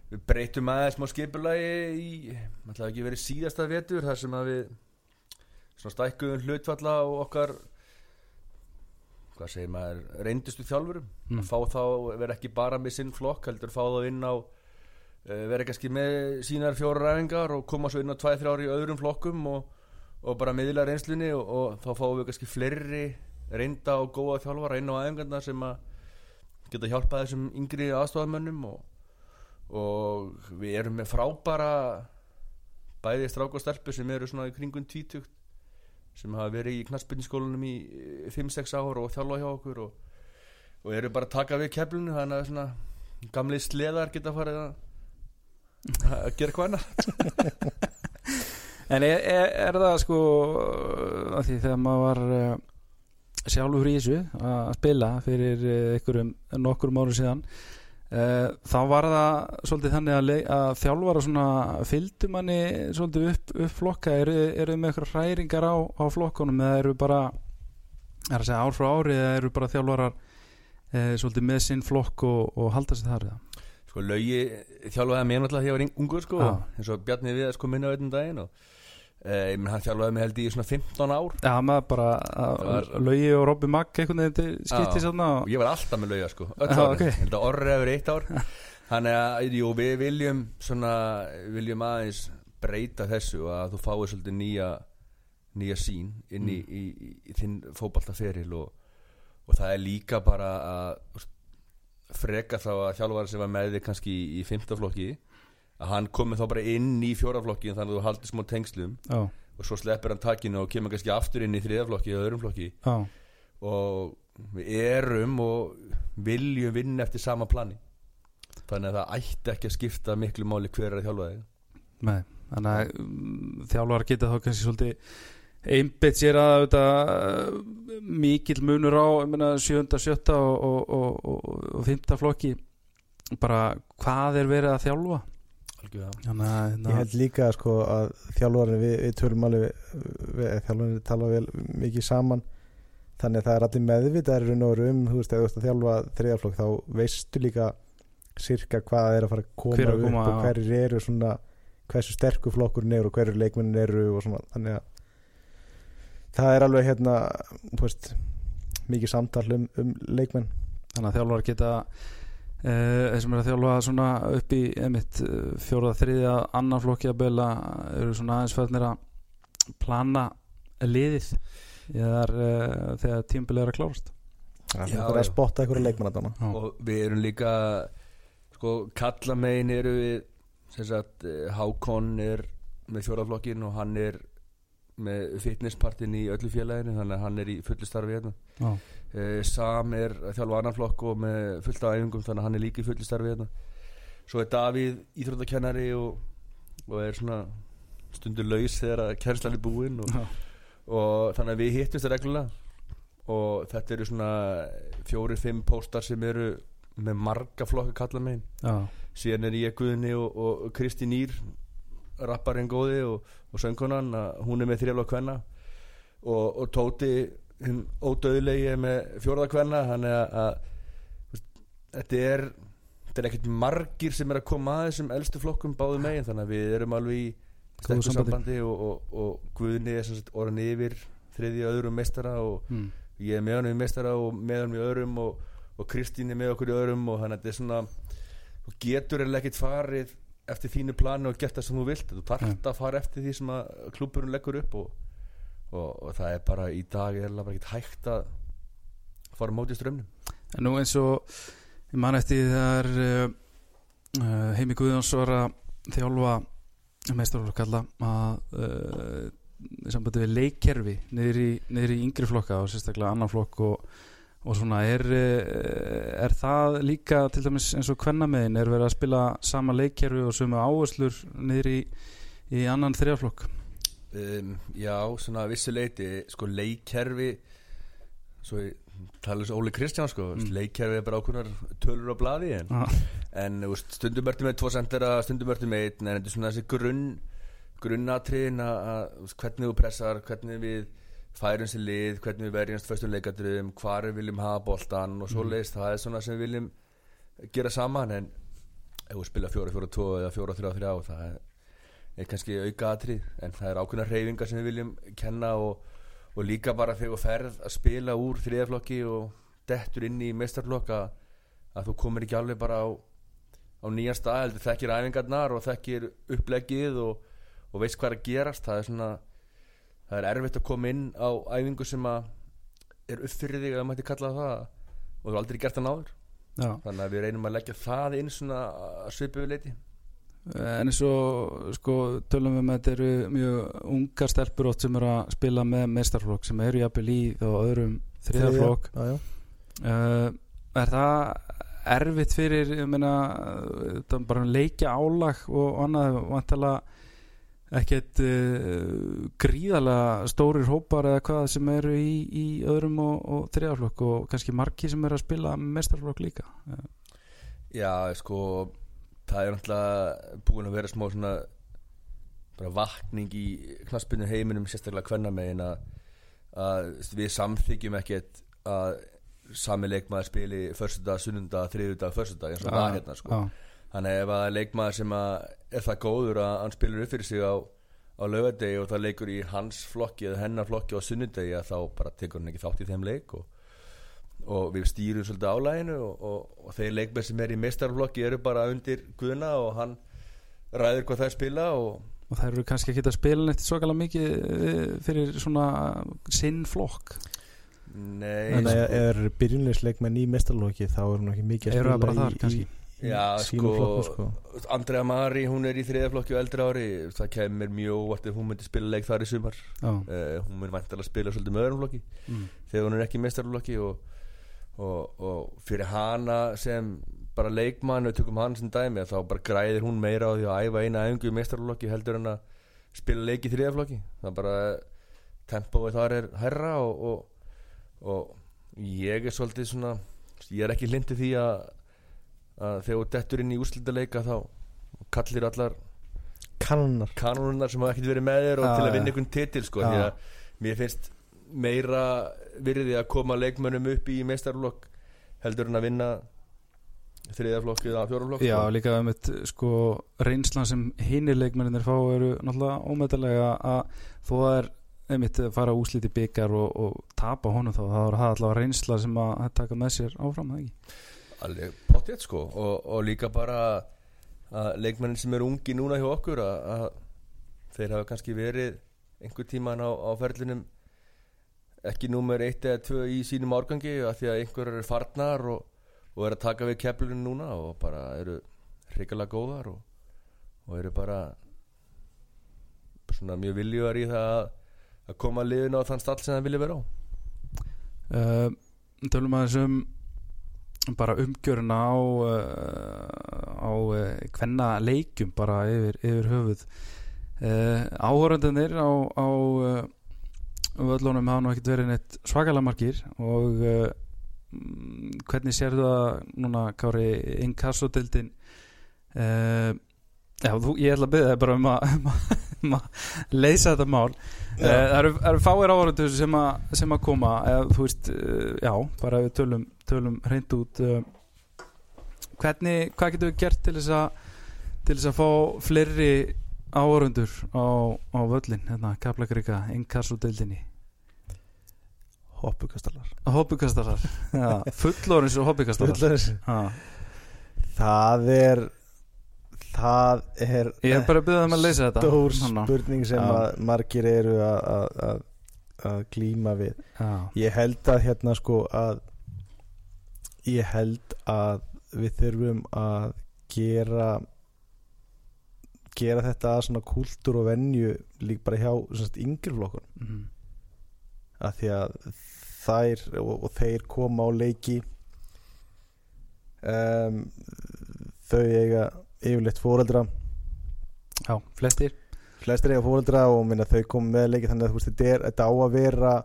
við breytum aðeins smá skipulagi í, ætlaði ekki verið síðasta vetur þar sem að við svona stækkuðum hlutfalla og okkar hvað segir maður reyndustu þjálfurum. Mm. að fá þá, vera ekki bara með sinn flokk heldur fá þá inn á vera kannski með sínar fjórar ræfingar og koma svo inn á tvæð þrjár í öðrum flokkum og, og bara miðla reynslunni og, og þá fáum við kannski fleiri reynda og góða þjálfara inn á æfingarna sem að geta hjálpað þessum yngri aðstofamönnum og, og við erum með frábara bæði strák og stelpu sem eru svona í kringum tvítugt sem hafa verið í knassbyrniskólanum í 5-6 ár og þjálfa hjá okkur og, og eru bara taka við keflinu þannig að svona gamli sleðar geta farið að að gera hvað annar [laughs] En er, er, er það sko að því þegar maður var uh, sjálfur í þessu að spila fyrir uh, einhverjum nokkurum árum síðan uh, þá var það svolítið þannig að, að þjálfara svona fylgdu manni svolítið upp, upp flokka eru, eru með eitthvað hræringar á, á flokkunum eða eru bara er að segja ár frá ári eða eru bara þjálfarar uh, svolítið með sinn flokk og, og halda sér þar eða? Sko laugi þjálfaði mér náttúrulega þegar ég var ung- ungur sko Já. eins og Bjarni Viðars kom inn á einn daginn og menn hann þjálfaði mig held í svona 15 ár Já, maður bara var- Laugi og Robby Magg veginn til skipti svona og ég var alltaf með lauga sko öll Já, árin. ok. ég held að orri hefur eitt ár [laughs] þannig að jú, við viljum svona, viljum aðeins breyta þessu að þú fáið svolítið nýja nýja sín inn í, í, í, í þinn fótballtaferil og, og það er líka bara að freka þá að þjálfari sem var með þig kannski í, í fymtaflokki að hann komi þá bara inn í fjóraflokki þannig að þú haldir smá tengslum Já, og svo sleppir hann takinu og kemur kannski aftur inn í þriðaflokki eða öðrum flokki. Já, og við erum og viljum vinna eftir sama plani. Þannig að það ætti ekki að skipta miklu máli hver er að þjálfa þig. Með Þannig að um, þjálfar geta þá kannski svolítið einbeitt sér að uh, mikill munur á ég meina, sjönda, sjötta og, og, og, og, og fymta flokki bara hvað er verið að þjálfa. Þannig að Ég hérna, held líka sko að þjálfarinn við, við tölum alveg við, þjálfarinn tala vel mikið saman þannig að það er allir og veru um, þú veist, ef þú ert að þjálfa þriðaflokk þá veistu líka sirka hvað er að fara að koma að upp koma, og já. hverjir eru svona hversu sterkur flokkurinn er og hverjir leikmennin eru og svona, þannig að það er alveg hérna þú veist, mikið samtal um, um leikmenn þannig að þjálfar geta Uh, þeir sem er að þjálfa svona upp í emitt, uh, fjóra, þriðja, annar flokki að beila eru svona aðeins færðnir að plana liðið þegar, uh, þegar tímbil er að klárast það Já, er að já. spotta einhverja leikmenn að dana Já. og við erum líka sko kallamegin eru við sem sagt eh, Hákon er með fjóraflokkin og hann er með fitnesspartin í öllu félaginu þannig að hann er í fullu starfi hérna Já. Eh, Sam er að þjálfa annan flokk og með fullt af æfingum þannig að hann er líka í fullu starfi hérna svo er Davíð íþróttakennari og, og er svona stundur laus þegar að kærslan er búinn og, Já. og þannig að við hittumst reglulega og þetta eru svona fjóri-fimm póstar sem eru með marga flokka kalla megin Já. síðan er ég Guðni og, og Kristi Nýr rapparinn góði og, og söngkonan að hún er með þrjála kvenna og, og Tóti hinn ódöðlegi er með fjórða kvenna þannig að, að þetta er er ekkert margir sem er að koma að þessum elstu flokkum báðu megin þannig að við erum alveg í sterkur sambandi. og, og, og Guðni er orðin yfir þriðja öðrum meistara og Mm. ég er með hann í meistara og með hann í öðrum og, og Kristín er með okkur í öðrum og þannig að þetta er svona þú getur eða ekkert farið eftir þínu plani og gert það sem þú vilt. Þú þarft að fara eftir því sem að klúburinn leggur upp og, og, og það er bara í dag er bara ekkert hægt að fara á móti strömmnum En nú eins og ég man eftir þegar uh, Heimi Guðjóns var að þjálfa meistarflokk kalla að uh, sambandi við leikkerfi niður í, niður í yngri flokka og sérstaklega annan flokk og, og svona er, uh, er það líka til dæmis eins og kvennameðin er verið að spila sama leikkerfi og sömu áherslur niður í, í annan þriðaflokk um, Já, svona að vissu leiti sko leikkerfi svo tala og Óli Kristján sko Mm. leikkerfi er bara ákveðnar tölur á blaði en ah, En veist, stundum ertu með tvo sendera, stundum ertu með einn En þetta er svona þessi grunn grunnatriðin að hvernig þú pressar hvernig við færum sér lið hvernig við verjumst föstum leikadröðum hvar við viljum hafa boltan og svoleiðis það er svona sem við viljum gera saman en ef við spila 4-4-2 eða 4-3-3 það er, er kannski auka atrið en það er ákveðna reyfingar sem við viljum kenna og, og líka bara þegar þú ferð að spila úr þriðaflokki og dettur inn í meistarflokk að, þú komir ekki alveg bara á á nýjan stað, þekkir æfingarnar og þekkir uppleggið og, og veist hvað er að gerast. Það er svona það er erfitt að koma inn á æfingu sem að er upp fyrir þig að maður mætti kalla það og þú har aldrei gert það náður já. þannig að við reynum að leggja það inn svona að svipu við leiti En eins og sko tölum við með þetta eru mjög ungar stelpur ótt sem eru að spila með meistarflokk sem eru jafnvel í þá öðrum já. uh, Er það erfitt fyrir ég meina þetta er bara leikja álag og annað vantala ekkert uh, gríðalega stórir hópar eða hvað sem eru í, í öðrum og, og þriðaflokk og kannski margi sem eru að spila með meistarflokk líka Já, sko það er náttúrulega búin að vera smá svona bara vakning í knaspinu heiminum sérstaklega kvennamegin að, að við samþykjum ekkert að sami leikmaður spili förstudag, sunnundag, þriðudag, förstudag eins og það hérna sko. já, þannig ef að leikmaður sem að er það góður að hann spilur upp fyrir sig á, á laugardegi og það leikur í hans flokki eða hennar flokki á sunnudegi að þá bara tekur hann ekki þátt í þeim leik og, og við stýrum svolítið álæginu og, og, og þeir leikmenn sem er í meistarflokki eru bara undir guðna og hann ræður hvað það spila og og það eru kannski ekki að spila neitt svakalega mikið eh, fyrir svona sinn flokk. Nei, ef sko, ef er byrjunleisleikmenn í mestarlóki þá er nú ekki mikið að eru það spila bara þar í, kannski? í, Já, sko, sko. Andrea Mari, hún er í þriðaflokki og eldri ári það kemur mjög óvart ef hún myndi spila leik þar í sumar uh, hún myndi vantilega spila svolítið með öðrum flokki mm. þegar hún er ekki mestarflokki og, og, og fyrir hana sem bara leikmann við tökum hann sem dæmi þá bara græðir hún meira á því að æfa eina æfingu í mestarflokki heldur en að spila leik í þriðaflokki það bara tempóið þar er herra og, og, og ég er svolítið svona ég er ekki hlindið því að, að þegar þú dettur inn í úrslitaleika þá kallir allar kannar kanónunar sem hafa ekkert verið með þér og til að vinna einhvern titil sko, því að mér finnst meira virði að koma leikmönnum upp í meistarflokk heldur en að vinna þriðaflokk eða fjóraflokk Já, sko. líka um eitt sko reynslan sem hinir leikmennir fá eru náttúrulega ómetalega að það er einmitt að fara úsliti byggar og, og tapa honum þá þá er það allavega reynsla sem að taka með sér áfram það ekki alveg pottið sko. Og, og líka bara að leikmennin sem eru ungi núna hjá okkur að, að þeir hafa kannski verið einhver tíman á, á ferlinum ekki númer 1 eða 2 í sínum árgangi af því að einhverjar eru farnar og, og eru að taka við keflunum núna og bara eru hrikalega góðar og, og eru bara svona mjög viljugar í það að, að koma að liðinu á þann stall sem það vilja vera á. Uh, Tölum að þessum bara umgjöruna á uh, á hvenna leikjum bara yfir, yfir höfuð. Uh, áhörendunir á, á völlunum hafa nú ekkert verið neitt svakalega margir og mm, hvernig sér það núna Kári inkassodildin uh, já, þú, ég ætla að byrja þig bara um að, [laughs] um að, um að leysa þetta mál. Já. Eh, Það eru, eru fáir áhverjandur sem, sem að koma. Eða, þú veist, eh, já, bara við tölum, tölum hreint út eh, hvernig, hvað getum við gert til þess að til þess að fá fleiri áhverjandur á, á völlin, hérna, Kaplakrika inkassodildinni hoppukastalar. Hoppukastarar, já, [laughs] fullorins og hoppukastarar Já, það er það er ég er bara að byrja þeim að leysa þetta. stór spurning sem að margir eru að, glíma við. Já, ég held að hérna sko að ég held að við þurfum að gera gera þetta að svona kúltúr og venju lík bara hjá svona yngri flokkun mhm, að því að þær og, og þeir koma á leiki um, þau eiga yfirleitt fóreldra já, flestir. Flestir eiga fóreldra og minna þau koma með leiki þannig að þú veist þetta, er, þetta á að vera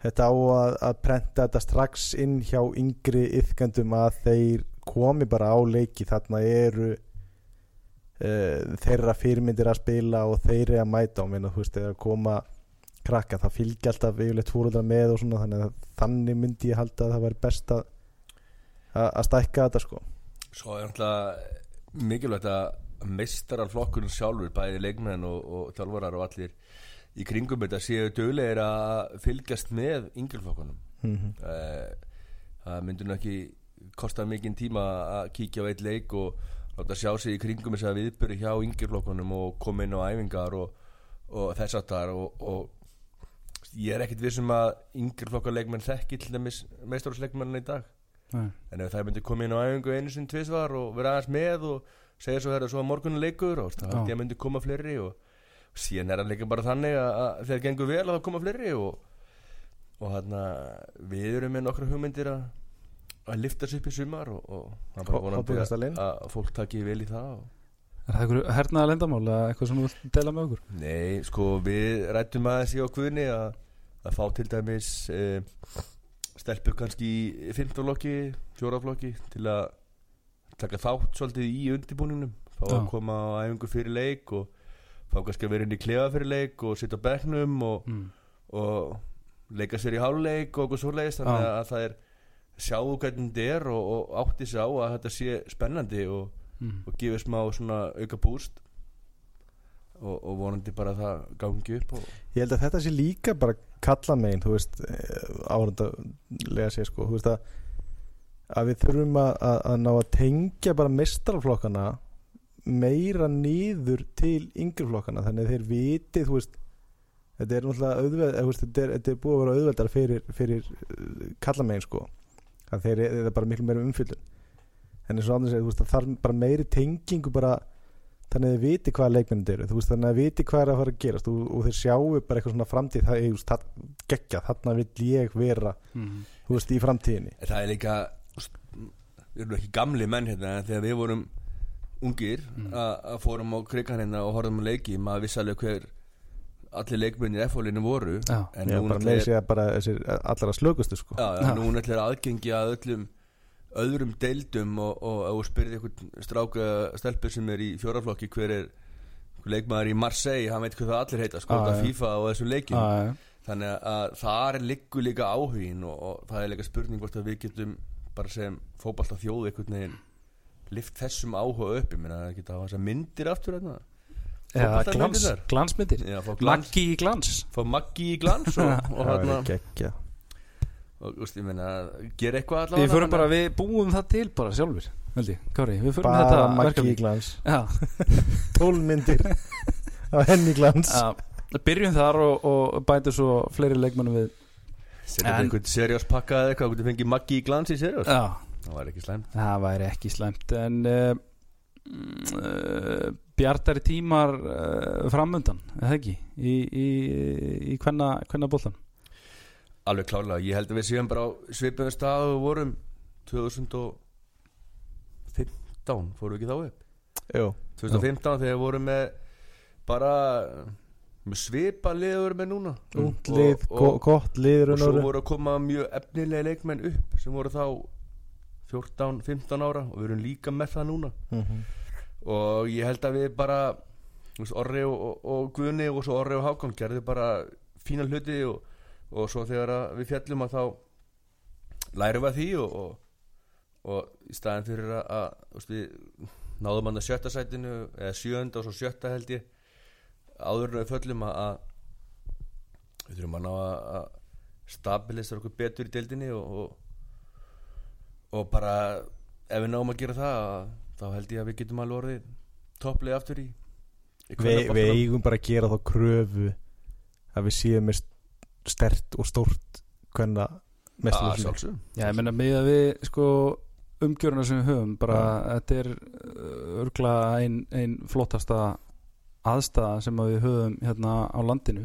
þetta á að, að prenta þetta strax inn hjá yngri yfkendum að þeir komi bara á leiki. Þarna eru uh, þeirra fyrirmyndir að spila og þeir eru að mæta. Og minna þú veist þegar koma krakka það fylgja alltaf yfirleitt fóreldra með og svona þannig að þannig myndi ég halda að það væri best að að að stækka þetta sko. Svo er náttúrulega mikilvægt að meistarar flokkurinn sjálfur, bæði leikmenn og, og þjálfarar og allir í kringum þetta séu döglegir að fylgjast með yngjörflokkunum. mm -hmm. Það myndur nú ekki kosta mikinn tíma að kíkja á eitt leik og láta sjá sig í kringum þess að viðbyrju hjá yngjörflokkunum og koma inn á æfingar og, og þess að þar og, og ég er ekkit vissum að yngjörflokkarleikmenn þekki til dæmis meistarúsleikmenn í dag Nei. en ef það myndi koma inn á æfingu einu sinni tvisvar og vera aðeins með og segja svo, herra, svo að morgunin leikur og það held ég að myndi koma fleiri og síðan er hann líka bara þannig að, að þegar gengur vel að það koma fleiri og, og hann við erum með nokkra hugmyndir að að lifta sér upp í sumar og, og það er bara vonandi að, að fólk taki vel í það og, Er það eitthvað hernaða lendamál eða eitthvað sem þú vilt dela með okkur? Nei, sko við rættum aðeins í á Guðni að, að fá til dæmis e, stelpur kannski í fimmtaflokki, fjóraflokki til að taka þátt svolítið í undirbúningnum fá að Já. koma á æfingu fyrir leik og fá kannski að vera inn í klefa fyrir leik og sitja á bekknum og, Mm. og leika sér í háluleik og okkur svoleiðis þannig Já. að það er sjáu hvernig þetta er og, og átti sig á að þetta sé spennandi og, Mm. og gefið smá svona auka búst og, og vonandi bara að það gangi upp og, Ég held að þetta sé líka bara kalla megin þú veist, árundarlega sé sko, veist að að við þurfum að, að, að ná að tengja bara mestrarflokkana meira niður til yngreflokkana, þannig að þeir viti þú veist þetta er náttúrulega auðveld, veist, þetta, er, er búið að vera auðveldar fyrir, fyrir kalla megin sko að þeir þetta er bara miklu meira umfyllun en eins og annars er, þú veist, það þarf bara meiri tengingu bara þannig að þið viti hvaða leikmennir eru veist þannig að þið viti hvað er að fara að gerast og, og þeir sjáu bara eitthvað svona framtíð það er just, geggja, þarna vill ég vera Mhm. þú veist í framtíðinni það er líka við erum ekki gamli menn hérna en þegar við vorum ungir Mm. að að fórum á krigan hérna og horfum á leiki maður vissi alveg hver allir leikmennir F-fólinu voru Já. en Já, núna bara er- sér bara þessir allra slökustu sko Já, já, Já. núna ætla er aðgengi að öllum öðrum deildum og, og þú spyrir einhvern stráka stelpur sem er í fjóraflokki hver er leikmaður í Marseille, hann veit hvað það allir heita sko, þetta já. FIFA og þessum Já, já. þannig að það er liggur líka áhugin og, og það er líka spurning hvort að við getum bara sem fótballta þjóð einhvern veginn lift þessum áhuga upp ég meina að geta að hafa þessar myndir aftur hérna Já, Fótboltamyndirnar. glans, glansmyndir Maggi í glans Maggi í glans og, [laughs] og, það og, og ég meina, gera eitthvað allavega Við förum bara, við búum það til bara sjálfur Veldi, Kári, við förum bara þetta Maggi í glans. Já, [laughs] tólmyndir á henni glans. Já. Byrjum þar og, og bætum svo fleiri leikmennum við. Setja En- einhvern seriós pakka eða eitthvað Þú fengið Maggi í glans í seriós. Já, Það var ekki slæmt. Það væri ekki slæmt En uh, uh, Bjartari tímar uh, framundan, eða ekki? Í, í, í hvenna, hvenna boltan Alveg klálega, ég held að við séum bara á svipum stað og vorum. 2015 Fórum við ekki þá upp? Jú, 2015 þegar við vorum með bara með svipa liður með núna. Ungt lið, gott lið og svo voru að koma mjög efnilega leikmenn upp sem voru þá 14-15 ára og við erum líka með það núna. Mhm. og ég held að við bara Orri og, og, og Guðni og svo Orri og Hákon gerðu bara fína hluti og, og svo þegar við fjallum að þá lærum við að því og, og, og í staðin fyrir að, að við náðum hann að sjötta sætinu eða sjönda og svo sjötta held ég áður en við föllum að, að við þurfum að ná að, stabilisera okkur betur í deildinni og, og, og bara ef við náum að gera það að, þá held ég að við getum alveg orðið topplið aftur í, í Vi, við eigum bara að gera þá kröfu að við séum með stert og stórt hvenna að sjálfsögum Já, ég meina með að við sko umgjöruna sem við höfum bara, þetta er örgla ein, ein flottasta aðstæða sem að við höfum hérna á landinu.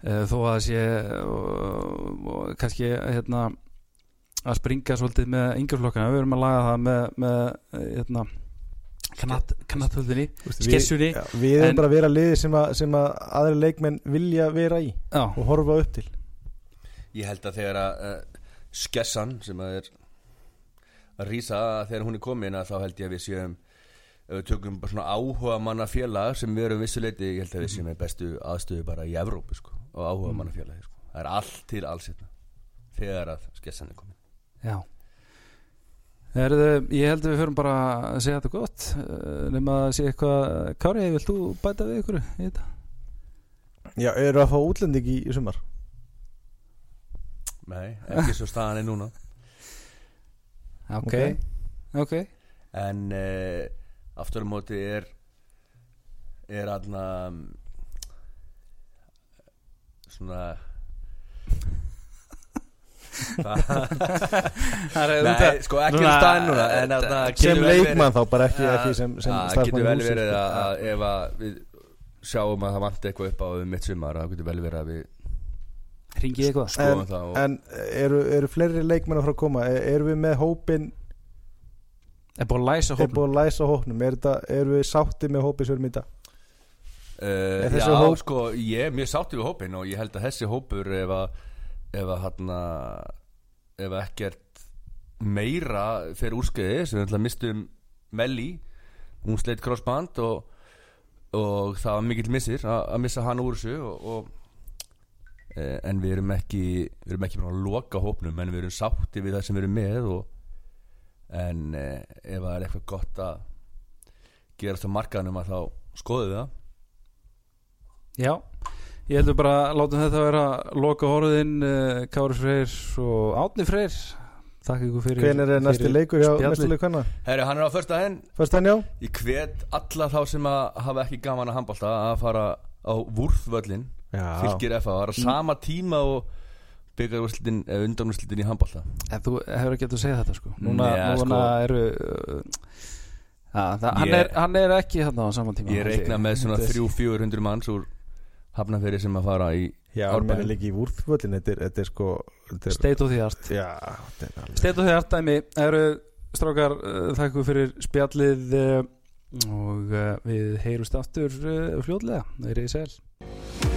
Eh, þó að það sé og, og kannski hérna að springa svolítið með yngjörflokkana, við erum að laga það með, með eh, hérna knatt, knatthöldinni, skessunni við, við erum En- bara að vera liði sem að, sem að aðri leikmenn vilja vera í já, og horfa upp til. Ég held að þegar að uh, skessan sem að er að rýsa þegar hún er komin að þá held ég að við séum ef við tökum bara svona áhuga manna félag sem við erum vissuleiti, ég held að við séum með bestu aðstöðu bara í Evrópu sko, og áhuga manna félagi sko. það er allt til alls hérna þegar að skessan er komin. Já Herðu, ég held að við höfum bara að segja þetta gott. Eh, nema að segja eitthvað Kári, vilt þú bæta við ykkur í þetta? Já, eru að fá útlending í, í sumar? Nei, ekki svo staðan er núna. Ok, ok, en uh, aftur á móti er er aðna svona Það er Nei, sko ekki um staðin núna en þetta- þarna sem leikmann þá, bara ekki, ekki sem, sem það starfsmann getur vel verið sko. að, að ef að við sjáum að það vanti eitthvað upp á um mitt sumar það getur vel verið að við Ringið eitthvað. skoðum það og, En eru, eru fleiri leikmenn að fara að koma? E- Eru við með hópin Er búin að læsa Er hópnum búin að læsa hópnum? Er þetta, Eru við sátti með hópi sem við erum í dag? Uh, Er Já, hóp- sko, ég er mjög sátt yfir hópin og ég held að þessi hópur ef að ef að hann ef ekkert meira fyrir úrskeiði sem við ætla mistum Melli hún sleitt crossband og, og það var mikill missir að missa hann úr þessu og, og eh, en við erum ekki við erum ekki búin að loka hópnum en við erum sátti við það sem við erum með og, en eh, ef það er eitthvað gott að gerast á markaðnum að þá skoðum við það. Já, ég heldur bara að látum þetta vera loka orðin uh, Kári Freyr og Átni Freyr Takk ykkur fyrir Hvenær er næsti fyrir leikur hjá spjallið. næstu leik hvenna? Herri, hann er á första henn Fyrst hann já? Ég hvet alla þá sem að hafa ekki gaman að handbólta að fara á Vúrþvöllin Já Fylgir FA, það er á sama tíma og byggarúrslitin, undanúrslitin í handbólta En þú hefur ekki að segja þetta sko Núna, Nei, núna sko. eru uh, að, það, hann, Ég- er, hann er ekki hann á saman tíma Ég reikna með svona Þetta er- 300-400 manns úr Hafnafyrir sem að fara í Já, hann meina líka í vúrþvöllin Þetta er, þetta er sko þetta er, State of the art. Já, þetta er alveg State of the art dæmi. Eru strákar uh, þakka ykkur fyrir spjallið uh, og uh, við heyrumst aftur uh, fljótlega, verið í sæl